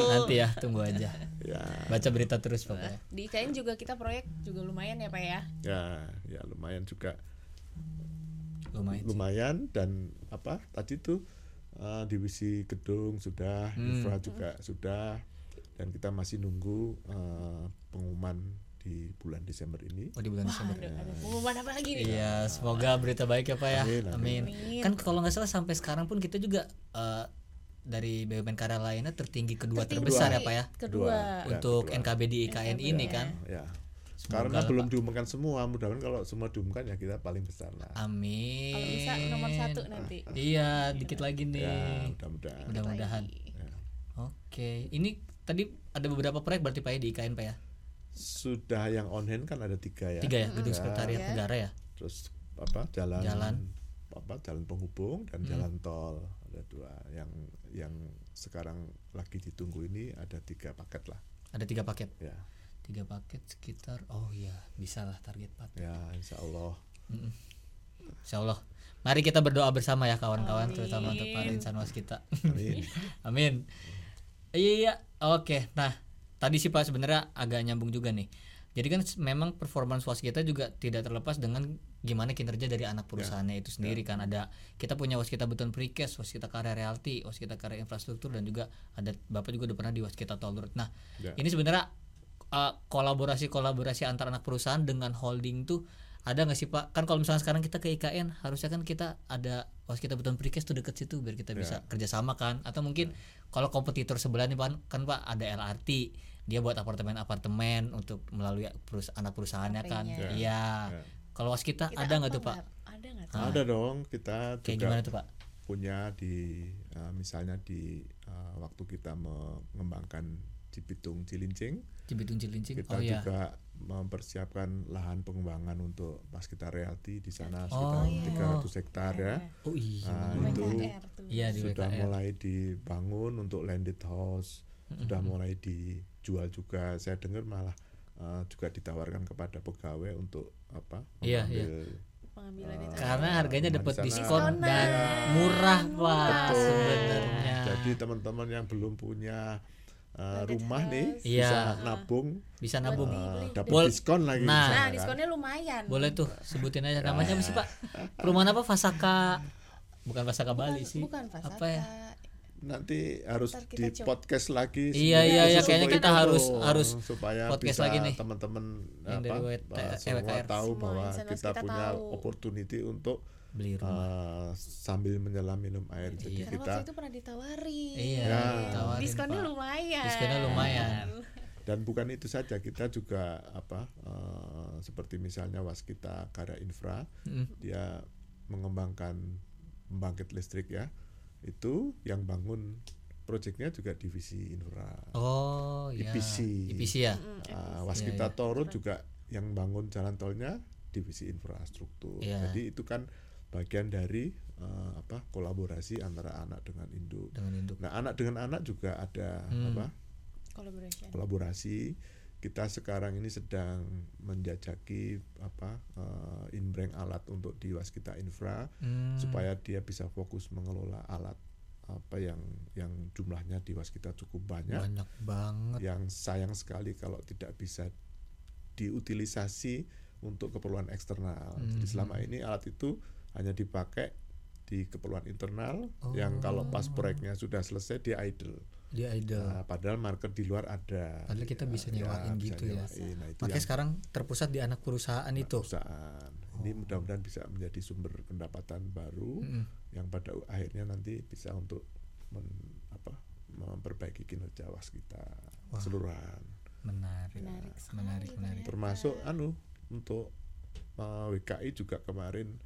nanti ya tunggu aja ya baca berita terus pokoknya di IKN juga kita proyek juga lumayan ya pak ya ya ya lumayan juga lumayan sih. lumayan dan apa tadi tuh eh, divisi gedung sudah Hmm. infra juga sudah dan kita masih nunggu eh, pengumuman di bulan Desember ini oh di bulan Desember ada, ada pengumuman apa lagi nih Iya, semoga berita baik ya Pak ya. Amin, Amin. amin. Kan kalau nggak salah sampai sekarang pun kita juga eh, dari BUMN karya lainnya tertinggi kedua Tertinggi. terbesar ya Pak ya kedua Ya, untuk kedua. NKB di IKN ini kan. ya karena lah, belum diumumkan semua mudah-mudahan kalau semua diumumkan ya kita paling besar lah Amin. kalau bisa nomor satu nanti Iya, dikit lagi ya nih. mudah-mudahan Mudah-mudahan. Ya. Oke, ini tadi ada beberapa proyek berarti Pak ya di IKN Pak ya? sudah yang on hand kan ada tiga ya Tiga ya, gedung Ya, sekretariat Ya. negara ya. terus apa jalan Jalan. apa jalan penghubung dan Hmm. jalan tol ada dua yang yang sekarang lagi ditunggu ini ada tiga paket lah Ada tiga paket. ya Tiga paket sekitar oh iya, bisa lah target Pak. ya insya Allah Insya Allah. Mari kita berdoa bersama ya kawan-kawan, terutama untuk para insan was kita. amin Amin. Iya, iya. Oke. Nah, tadi sih Pak sebenarnya agak nyambung juga nih. Jadi kan memang performance was kita juga tidak terlepas dengan gimana kinerja dari anak perusahaannya itu sendiri kan ada kita punya waskita beton precast waskita karya realty waskita karya infrastruktur dan juga ada bapak juga udah pernah di waskita tol road nah Ya. ini sebenarnya uh, kolaborasi-kolaborasi antar anak perusahaan dengan holding tuh ada nggak sih pak? Kan kalau misalnya sekarang kita ke IKN harusnya kan kita ada waskita beton precast tuh deket situ biar kita bisa kerjasama kan. Atau mungkin kalau kompetitor sebelah nih pak kan pak ada LRT dia buat apartemen-apartemen untuk melalui perus anak perusahaannya kan. HP-nya. iya. Ya. kalau waskita Kita ada nggak tuh pak? ada nggak tuh? Ada dong kita kayak juga gimana tuh pak? punya di uh, misalnya di uh, waktu kita mengembangkan Cibitung Cilincing Cibitung Cilincing kita oh iya. juga mempersiapkan lahan pengembangan untuk pas kita realty di sana Oh, sekitar iya. 300 hektar ya. Oh iya. Nah, itu WKR tuh. iya di sudah WKR mulai dibangun untuk landed house sudah mulai dijual juga. Saya dengar malah uh, juga ditawarkan kepada pegawai untuk apa Iya, iya. itu. Karena harganya dapat diskon dan murah pak Betul. sebenarnya. Jadi teman-teman yang belum punya uh, rumah nih. Iya. bisa nabung bisa nabung uh, dapat Bol- diskon lagi. Nah. sana nah kan. diskonnya lumayan boleh tuh sebutin aja namanya apa sih pak perumahan apa Fasaka bukan Fasaka Bali sih bukan Fasaka apa ya Nanti harus di coba. podcast lagi. Iya, iya, iya, kayaknya kita itu, harus- harus supaya podcast bisa lagi nih. teman-teman Yang apa semua WKR. tahu bahwa kita kita punya tahu. opportunity untuk beli rumah uh, sambil menyelam minum air. Jadi Iya. kita waktu itu pernah ditawarin iya Ya. ditawarin, diskonnya Pak. lumayan diskonnya lumayan dan bukan itu saja kita juga apa uh, seperti misalnya waskita karya infra Mm. dia mengembangkan pembangkit listrik ya itu yang bangun proyeknya juga divisi infra oh iya IPC. IPC ya Uh, waskita Iya, iya. Toro juga yang bangun jalan tolnya divisi infrastruktur Iya. jadi itu kan bagian dari uh, apa kolaborasi antara anak dengan induk dengan induk nah anak dengan anak juga ada Hmm. apa collaboration kolaborasi kita sekarang ini sedang menjajaki apa uh, inbreng alat untuk di waskita infra Hmm. supaya dia bisa fokus mengelola alat apa yang yang jumlahnya di waskita cukup banyak banyak banget yang sayang sekali kalau tidak bisa diutilisasi untuk keperluan eksternal. Jadi Mhm. selama ini alat itu hanya dipakai di keperluan internal yang kalau pas Oh. proyeknya sudah selesai dia idle. di idol Nah, padahal market di luar ada. Padahal kita bisa nyewain bisa gitu ya. nyewain. Nah, itu makanya yang sekarang terpusat di anak perusahaan itu perusahaan. Ini mudah-mudahan bisa menjadi sumber pendapatan baru Mm-mm. yang pada akhirnya nanti bisa untuk men- apa memperbaiki kinerja waskita keseluruhan. menarik Menarik sekali, menarik menarik termasuk anu untuk uh, WKI juga kemarin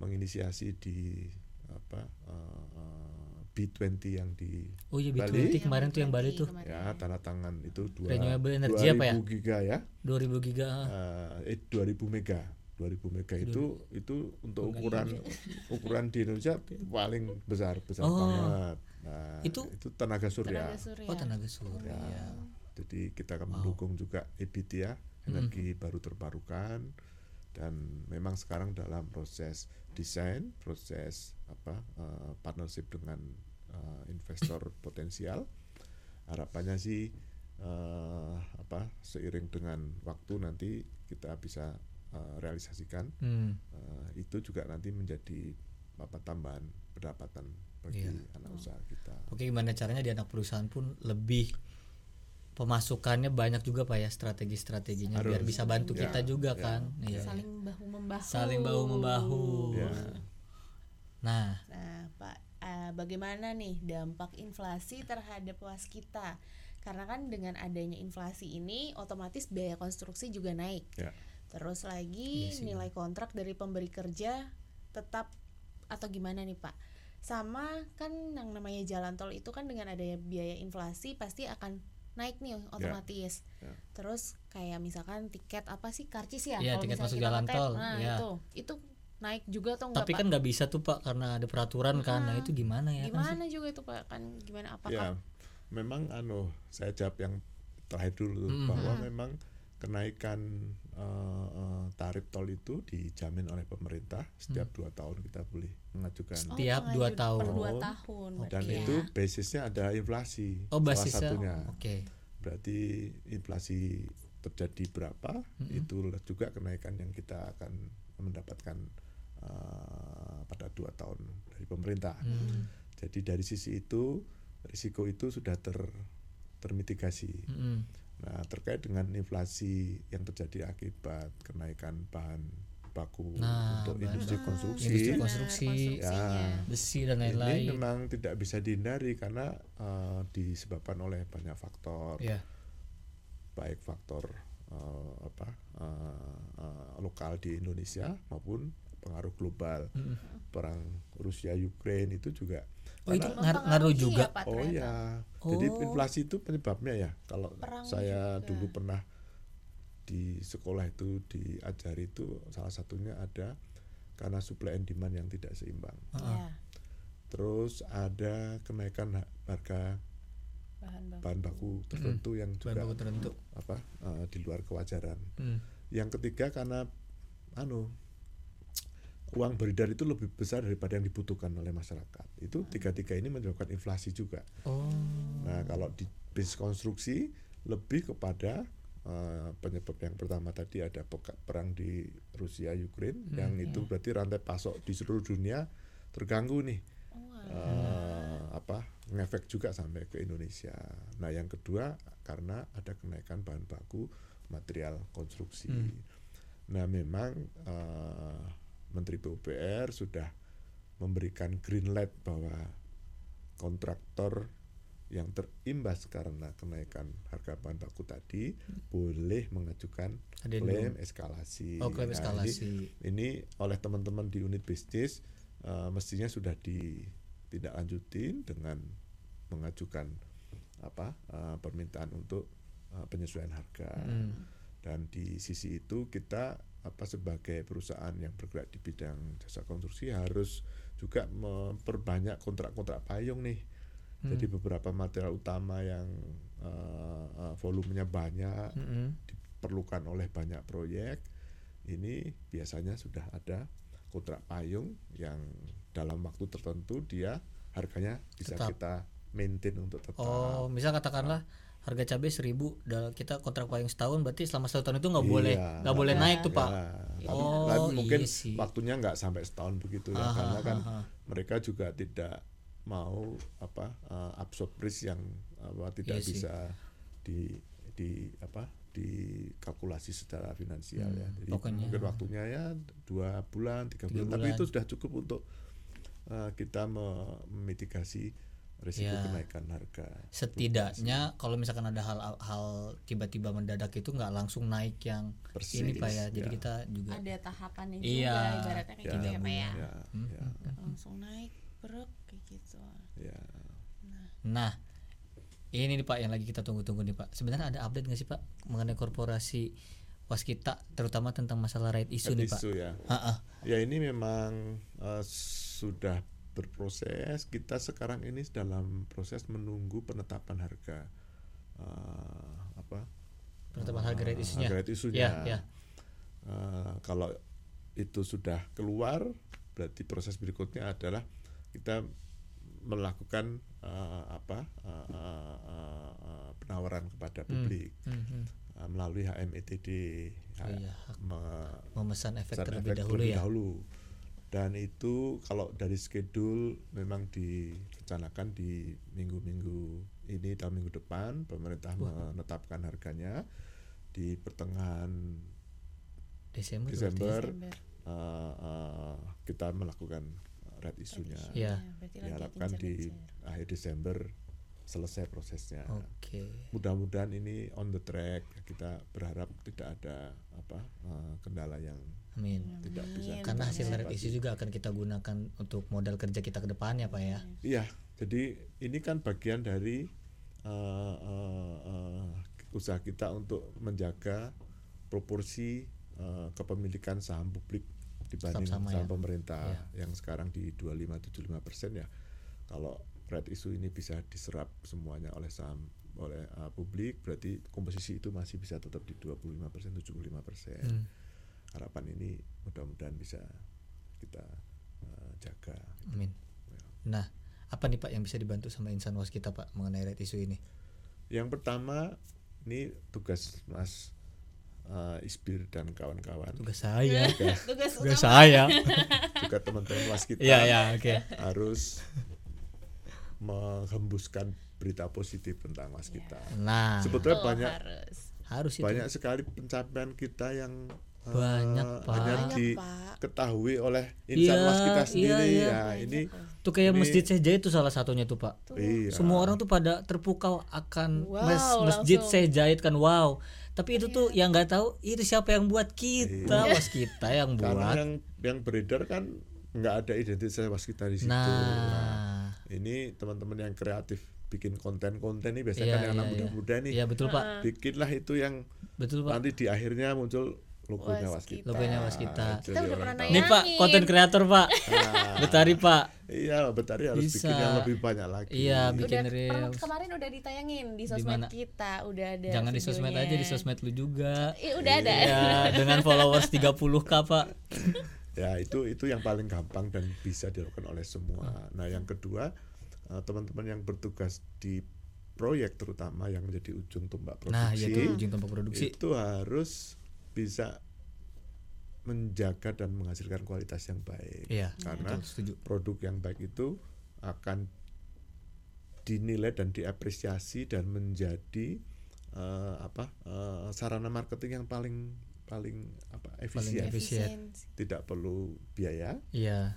menginisiasi di apa uh, uh, B20 yang di oh iya Bali. B20 kemarin tuh yang Bali tuh. Kemarin. ya tanda tangan itu dua Renewable energy apa ya? 2000 giga ya. 2000 giga uh, eh 2000 mega 2000 mega itu itu untuk ukuran ukuran di Indonesia paling besar besar Oh. banget. Nah, Itu- itu tenaga surya. Tenaga surya. Oh tenaga surya. Ya, jadi kita akan mendukung juga EBIT ya, energi baru terbarukan dan memang sekarang dalam proses desain, proses apa eh, partnership dengan eh, investor potensial. Harapannya sih eh, apa seiring dengan waktu nanti kita bisa eh, realisasikan Hmm. Eh, itu juga nanti menjadi apa tambahan pendapatan bagi Iya. anak usaha kita. Oke gimana caranya di anak perusahaan pun lebih pemasukannya banyak juga pak ya strategi-strateginya biar Harus. bisa bantu Ya, kita juga ya. kan iya saling bahu membahu saling bahu membahu Ya. nah Nah, Pak, eh, bagaimana nih dampak inflasi terhadap waskita? Karena kan dengan adanya inflasi ini, otomatis biaya konstruksi juga naik. Ya. Terus lagi Iya sih. nilai kontrak dari pemberi kerja tetap atau gimana nih Pak? Sama kan yang namanya jalan tol itu kan dengan adanya biaya inflasi pasti akan naik nih otomatis. Ya. Terus kayak misalkan tiket apa sih karcis ya? Iya, Kalau tiket misalnya masuk jalan pakai, tol, Nah, iya. itu itu naik juga atau enggak tapi Pak? kan nggak bisa tuh pak karena ada peraturan kan nah itu gimana ya kan gimana juga itu pak kan gimana apakah Ya, memang anu saya jawab yang terakhir dulu Mm. bahwa memang kenaikan eh, tarif tol itu dijamin oleh pemerintah setiap dua tahun kita boleh mengajukan Oh, Setiap dua tahun. per dua tahun dan ya. itu basisnya ada inflasi oh salah basisnya satunya oke berarti inflasi terjadi berapa itu juga kenaikan yang kita akan mendapatkan uh, pada dua tahun dari pemerintah. Hmm. Jadi dari sisi itu risiko itu sudah ter termitigasi. Mm-mm. Nah terkait dengan inflasi yang terjadi akibat kenaikan bahan baku Nah, untuk bahan industri konstruksi, Industri konstruksi. konstruksinya. besi dan ini lain-lain. memang tidak bisa dihindari karena uh, disebabkan oleh banyak faktor, Ya. baik faktor uh, apa uh, uh, lokal di Indonesia maupun pengaruh global. Mm-mm. Perang Rusia Ukraina itu juga Oh itu ngaruh Mempengaruhi juga. ya, Pak, Oh ya, jadi Oh. inflasi itu penyebabnya ya. Kalau Perang saya juga. dulu pernah di sekolah itu diajari itu salah satunya ada karena supply and demand yang tidak seimbang. Iya, Terus ada kenaikan ha- harga bahan baku. bahan baku tertentu yang Bahan juga baku tertentu. apa eh, di luar kewajaran. Hmm. Yang ketiga karena anu uang beredar itu lebih besar daripada yang dibutuhkan oleh masyarakat. Itu tiga-tiga ini menyebabkan inflasi juga. Oh. Nah, kalau di bisnis konstruksi lebih kepada eh, penyebab yang pertama tadi ada perang di Rusia Ukraina yang itu berarti rantai pasok di seluruh dunia terganggu nih. Oh, Eh, apa ngefek juga sampai ke Indonesia. Nah, yang kedua karena ada kenaikan bahan baku material konstruksi. Nah, memang eh, Menteri PUPR sudah memberikan green light bahwa kontraktor yang terimbas karena kenaikan harga bahan baku tadi boleh mengajukan Adendum. klaim eskalasi. Oh, klaim Nah, eskalasi. ini, ini oleh teman-teman di unit bisnis eh, mestinya sudah ditindaklanjutin dengan mengajukan apa eh, permintaan untuk eh, penyesuaian harga. Hmm. Dan di sisi itu kita apa sebagai perusahaan yang bergerak di bidang jasa konstruksi harus juga memperbanyak kontrak-kontrak payung nih. Jadi Hmm. beberapa material utama yang eh, eh, volumenya banyak Mm-mm. diperlukan oleh banyak proyek ini biasanya sudah ada kontrak payung yang dalam waktu tertentu dia harganya bisa Tetap. kita maintain untuk tetap. Oh, misal katakanlah harga cabai seribu dan kita kontrak payung setahun berarti selama satu tahun itu nggak Iya. boleh nggak boleh naik tuh Ya, pak tapi, Oh, tapi mungkin iya sih. waktunya nggak sampai setahun begitu ya Aha, karena kan aha. mereka juga tidak mau apa uh, absorb risk yang apa tidak Iya sih. bisa di di apa dikalkulasi secara finansial ya. Hmm, Jadi pokoknya- mungkin waktunya ya dua bulan, tiga, Tiga bulan. Tapi bulan. itu sudah cukup untuk uh, kita me- memitigasi risiko Ya. kenaikan harga. setidaknya kalau misalkan ada hal hal tiba-tiba mendadak itu nggak langsung naik yang Persis, ini pak ya jadi ya. kita juga ada tahapannya Iya. juga ibaratnya kayak Ya, gitu ya pak ya ya, Hmm. ya, langsung naik beruk kayak gitu ya. nah ini nih pak yang lagi kita tunggu-tunggu nih pak sebenarnya ada update nggak sih pak mengenai korporasi waskita terutama tentang masalah right issue nih pak Isu ya. Ha-ha. Ya ini memang eh, sudah berproses. Kita sekarang ini dalam proses menunggu penetapan harga eh, apa? penetapan harga right Eh, isunya harga right isunya. ya ya Eh, kalau itu sudah keluar, berarti proses berikutnya adalah kita melakukan eh, apa eh, eh, eh, penawaran kepada publik Hmm, hmm. eh, melalui HMETD. Oh me- memesan efek terlebih efek dahulu terlebih ya dahulu. Dan itu kalau dari schedule memang direncanakan di minggu-minggu ini tahun minggu depan pemerintah menetapkan harganya di pertengahan Desember, ya? Desember Desember. eh, eh, kita melakukan red isunya. Berarti lagi Diharapkan di akhir Desember selesai prosesnya. oke Mudah-mudahan ini on the track. Kita berharap tidak ada apa eh, kendala yang amin tidak bisa. Amin. karena hasil right issue juga akan kita gunakan untuk modal kerja kita ke depannya pak ya Iya, jadi ini kan bagian dari eh, eh, eh, usaha kita untuk menjaga proporsi eh, kepemilikan saham publik dibanding Tetap sama saham ya. pemerintah Iya. yang sekarang di 25-75 persen ya. Kalau red issue ini bisa diserap semuanya oleh saham oleh eh, publik, berarti komposisi itu masih bisa tetap di 25 persen, 75 persen. Hmm. Harapan ini mudah-mudahan bisa kita eh, jaga. amin. Nah apa nih pak yang bisa dibantu sama insan was kita pak mengenai right issue ini? Yang pertama ini tugas Mas eh, Isbir dan kawan-kawan. Tugas saya. Tugas tugas saya. Juga teman-teman waskita. Iya ya oke. Harus menghembuskan berita positif tentang waskita. nah. Sebetulnya Oh, banyak harus. Harus itu. banyak sekali pencapaian kita yang Banyak, Pak. hanya Banyak, diketahui oleh insan Iya, waskita iya, sendiri. iya. ya ini tuh kayak Ini- masjid Syekh Zaid itu salah satunya tuh pak. Iya. semua orang tuh pada terpukau akan Wow, mas- masjid langsung. Kan wow. Tapi itu tuh yang nggak tahu itu siapa yang buat? Kita was kita yang karena buat. yang yang beredar kan nggak ada identitas waskita di situ. nah. Ini teman-teman yang kreatif bikin konten-konten ini biasanya Iya, kan yang anak iya, iya. muda-muda nih. Iya betul pak. Bikinlah itu yang betul pak. nanti di akhirnya muncul logonya Waskita. Logonya waskita. Ah, Kita udah pernah tahu. ini pak konten kreator pak Ah, betari pak iya Betari harus Bisa. bikin yang lebih banyak lagi. iya bikin udah reels pernah- kemarin udah ditayangin di sosmed kita udah ada jangan di sosmed aja di sosmed lu juga Ih, udah ada ya dengan followers 30k pak Ya itu itu yang paling gampang dan bisa dilakukan oleh semua. Nah yang kedua eh, teman-teman yang bertugas di proyek terutama yang menjadi ujung tombak nah ya produksi tuh ujung tombak produksi itu harus bisa menjaga dan menghasilkan kualitas yang baik. iya Karena betul, setuju produk yang baik itu akan dinilai dan diapresiasi dan menjadi eh, apa eh, sarana marketing yang paling paling apa efisien. efisien. Efisiensi. Tidak perlu biaya. iya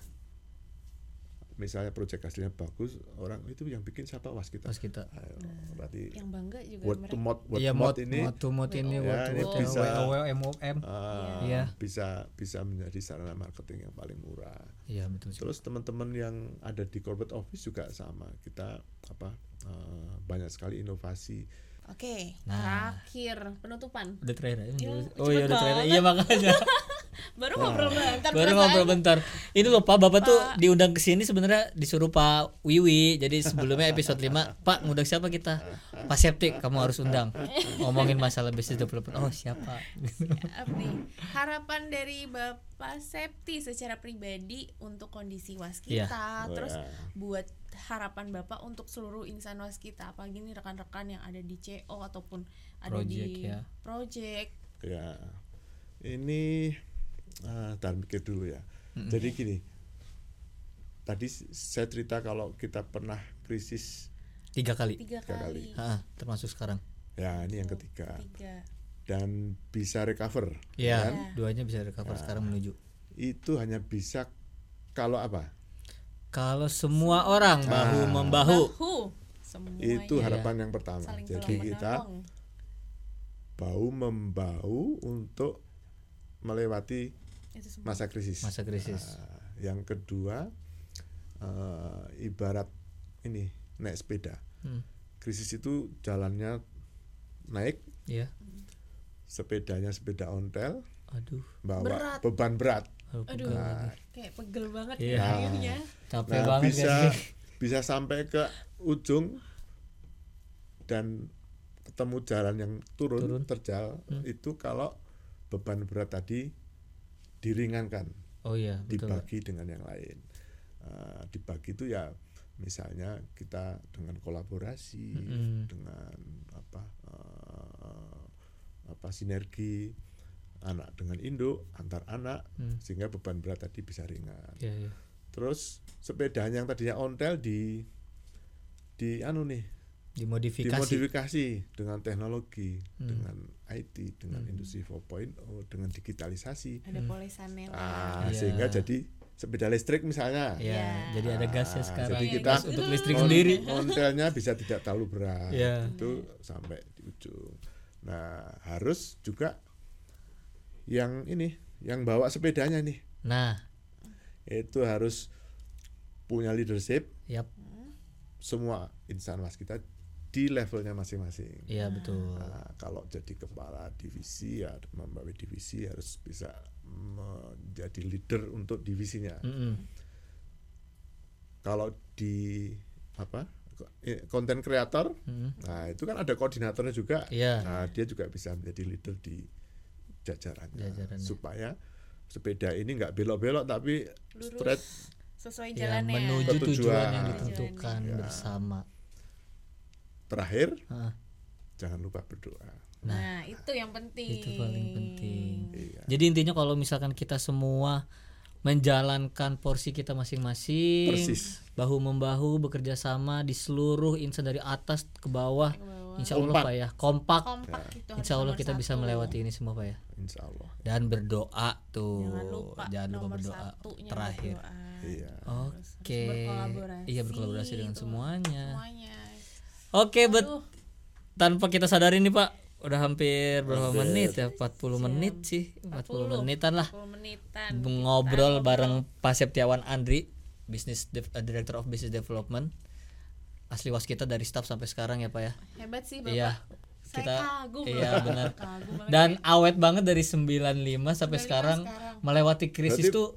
Misalnya proyek hasilnya bagus, orang itu yang bikin siapa was kita. pas kita Ayo, berarti yang bangga juga word to mereka mouth, word to mod mouth ini mod to mod ini Ya, word to ini word bisa- W O M O M ah, Iya. bisa bisa menjadi sarana marketing yang paling murah. iya betul sih. Terus teman-teman yang ada di corporate office juga sama. Kita apa eh, banyak sekali inovasi. Oke Nah. terakhir penutupan. Udah terakhir ya? Iya, oh iya udah terakhir. iya makanya. Baru ngobrol bentar baru ngobrol bentar. Ini loh pak bapak tuh diundang ke sini sebenarnya disuruh pak Wiwi. Jadi sebelumnya episode 5 pak ngundang siapa kita? Pak Septik kamu harus undang. Ngomongin masalah business development. Oh siapa? Siap nih. harapan dari Bapak Septi secara pribadi untuk kondisi waskita Iya. terus Wah. buat harapan Bapak untuk seluruh insan waskita apalagi nih rekan-rekan yang ada di CO ataupun ada Project, di ya. project Ya, ini ah, tar mikir dulu ya. Jadi gini, tadi saya cerita kalau kita pernah krisis, tiga kali tiga Tiga kali, Ah, termasuk sekarang ya ini yang ketiga, tiga dan bisa recover. Iya, kan? duanya bisa recover sekarang menuju. Itu hanya bisa kalau apa? Kalau semua orang bahu membahu, Bahu semuanya Itu harapan yang pertama. saling Jadi kita menolong. bahu membahu untuk melewati masa krisis. masa krisis. Nah, yang kedua eh, ibarat ini naik sepeda. Hmm. Krisis itu jalannya naik, Iya. sepedanya sepeda ontel, Aduh, bawa Berat. beban berat. Aduh, lagi. kayak pegel banget Iya. ya akhirnya capek Nah, banget bisa kan. bisa sampai ke ujung dan ketemu jalan yang turun, Turun. terjal itu kalau beban berat tadi diringankan, Oh iya, betul. Dibagi dengan yang lain. Eh, dibagi itu ya misalnya kita dengan kolaborasi, Mm-mm. dengan apa eh, apa sinergi anak dengan induk antar anak Hmm. sehingga beban berat tadi bisa ringan. Iya, iya. Terus sepedanya yang tadinya ontel di di anu nih Dimodifikasi. dimodifikasi dengan teknologi, Hmm. dengan IT, dengan industri 4.0, dengan digitalisasi. ada polesannya lah Ah, Iya. sehingga jadi sepeda listrik misalnya. Iya, Iya. jadi ada gasnya Ah, sekarang. jadi kita- gas untuk listrik sendiri. Ontelnya bisa tidak terlalu berat. Iya. Itu sampai di ujung. Nah, harus juga yang ini, yang bawa sepedanya nih, Nah, itu harus punya leadership yap, semua insan mas kita di levelnya masing-masing. iya betul. Nah, kalau jadi kepala divisi ya membawa divisi harus bisa menjadi leader untuk divisinya. Mm-mm. Kalau di apa konten kreator, Mm-mm. nah itu kan ada koordinatornya juga. Iya. Nah dia juga bisa menjadi leader di jajarannya, Jajarannya. supaya sepeda ini nggak belok-belok tapi Lurus. straight sesuai Ya, jalannya menuju tujuan tujuan. yang ditentukan Ya. bersama. terakhir Ah, jangan lupa berdoa Nah, itu yang penting. itu paling penting Iya. jadi intinya kalau misalkan kita semua menjalankan porsi kita masing-masing Persis. bahu membahu bekerja sama di seluruh insan dari atas ke bawah insya Allah Kompak. pak ya. Kompak. Kompak itu harus insya Allah kita bisa satu. melewati ini semua pak ya. Insya Allah. Dan berdoa tuh. Jangan lupa, jangan lupa nomor berdoa terakhir. berdoa. iya. Oke. Berkolaborasi iya berkolaborasi dengan semuanya. Semuanya. oke bet. Aduh, tanpa kita sadari nih pak udah hampir berapa menit ya? 40 menit sih. 40 menitan lah. 10 menitan. ngobrol bareng Pak Septiawan Andri Business Dev- eh, Director of Business Development asli waskita dari staff sampai sekarang ya pak ya Hebat sih Bapak. iya Saya kita kagum iya benar Kagum dan awet banget dari 95 sampai 95 sekarang sekarang. melewati krisis Berarti- tuh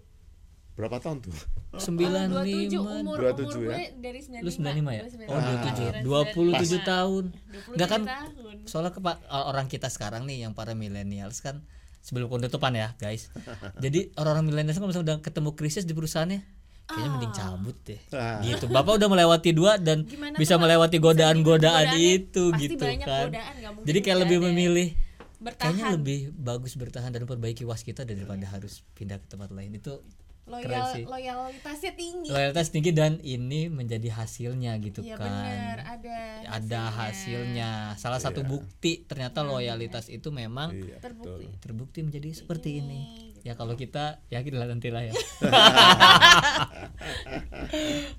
berapa tahun tuh 95 27 umur 27 umur ya? dari 95. lu 95 ya Gue oh 97. 27 27 tahun 27 Enggak kan tahun. soalnya ke orang kita sekarang nih yang para millennials kan sebelum penutupan ya guys jadi orang-orang millennials kan misalnya udah ketemu krisis di perusahaannya kayaknya mending cabut deh. Ah. gitu. Bapak udah melewati dua dan Gimana bisa melewati godaan-godaan itu pasti gitu banyak kan. godaan, jadi kayak lebih ada. memilih Bertahan. kayaknya lebih bagus bertahan dan perbaiki was kita daripada harus pindah ke tempat lain. Itu Loyal, sih loyalitasnya tinggi. loyalitas tinggi dan ini menjadi hasilnya gitu Iya kan benar, ada ada hasilnya. Salah satu bukti ternyata loyalitas itu memang iya terbukti. terbukti menjadi seperti ini. Ya kalau kita yakin lah nanti lah ya.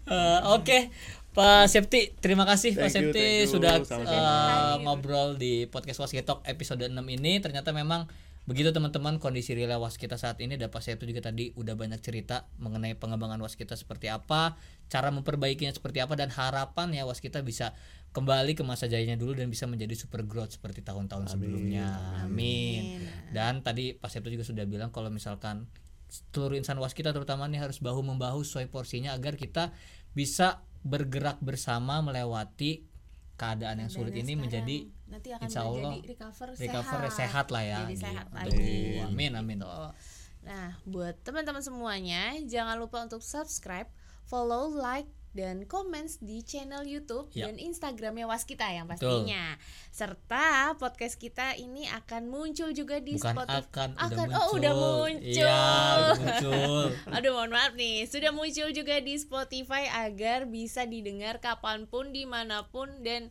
Eh, Oke, Pak Septi, terima kasih Pak Thank you, Septi you. sudah eh, ngobrol di podcast Wasketok episode 6 ini. Ternyata memang begitu teman-teman kondisi real waskita saat ini dan Pak Septi juga tadi udah banyak cerita mengenai pengembangan waskita seperti apa, cara memperbaikinya seperti apa dan harapan ya waskita bisa kembali ke masa jayanya dulu dan bisa menjadi super growth seperti tahun-tahun sebelumnya. Amin. Dan tadi Pak Septi juga sudah bilang kalau misalkan seluruh insan waskita terutama nih harus bahu membahu sesuai porsinya agar kita bisa bergerak bersama melewati keadaan yang sulit ini menjadi nanti akan insya Allah menjadi recover, recover sehat. sehat lah ya Jadi gitu. sehat lagi. amin amin Tuh. Nah, buat teman-teman semuanya, jangan lupa untuk subscribe, follow, like, dan komen di channel YouTube Ya. dan Instagramnya Waskita yang pastinya. Serta podcast kita ini akan muncul juga di bukan Spotify. akan, udah Akan- muncul oh, udah muncul. iya udah muncul Aduh mohon maaf nih Sudah muncul juga di Spotify Agar bisa didengar kapan pun Di mana pun Dan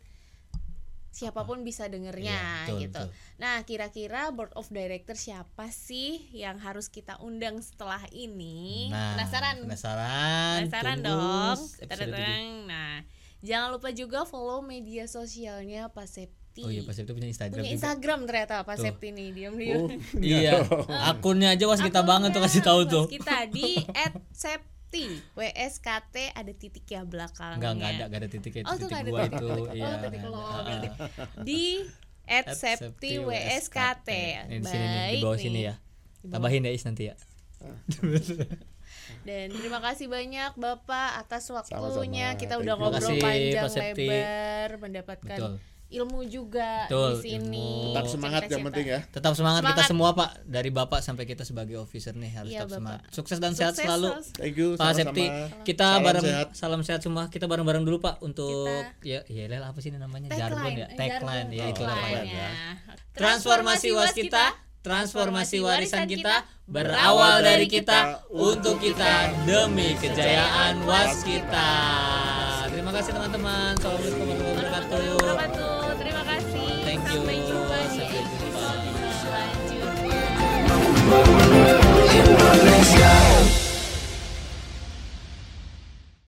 Siapa pun bisa dengernya Iya, betul, gitu. betul. Nah kira-kira Board of Director siapa sih Yang harus kita undang setelah ini? Nah Penasaran? penasaran Penasaran dong. Nah Jangan lupa juga follow media sosialnya Pak Septi. Oh iya Pak Septi punya Instagram Punya juga. Instagram ternyata Pak Tuh. Septi nih Diam-diam iya. Akunnya aja was kita banget tuh kasih tahu tuh. kita di @septi WSKT ada titik ya belakangnya. enggak enggak ada enggak ada titik itu Oh, titik nggak ada titik. itu Oh, iya titik lo, berarti. Di At @septi WSKT. Ini di sini nih, di bawah sini ya. Tambahin ya Is nanti ya. Dan terima kasih banyak Bapak atas waktunya. Sama-sama. Kita udah ngobrol panjang lebar, mendapatkan Betul. Ilmu juga Betul, di sini. ilmu. tetap semangat yang Cerita-cerita. penting ya Tetap semangat, kita Semangat. semua Pak dari Bapak sampai kita sebagai officer nih harus Iya, tetap Bapak. semangat. Sukses dan sehat Sukses selalu. terus. thank you Pak Septi, kita Salam bareng sehat. salam sehat semua. Kita bareng-bareng dulu Pak untuk ya Kita- ya Lel, apa sih ini namanya? Tagline, Jargon ya. Tagline ya itu lah Pak. Tagline-nya. Transformasi was kita, transformasi warisan kita berawal dari kita untuk kita demi kejayaan was kita. Terima kasih teman-teman. Assalamualaikum warahmatullahi. Wabarakatuh. Yeah.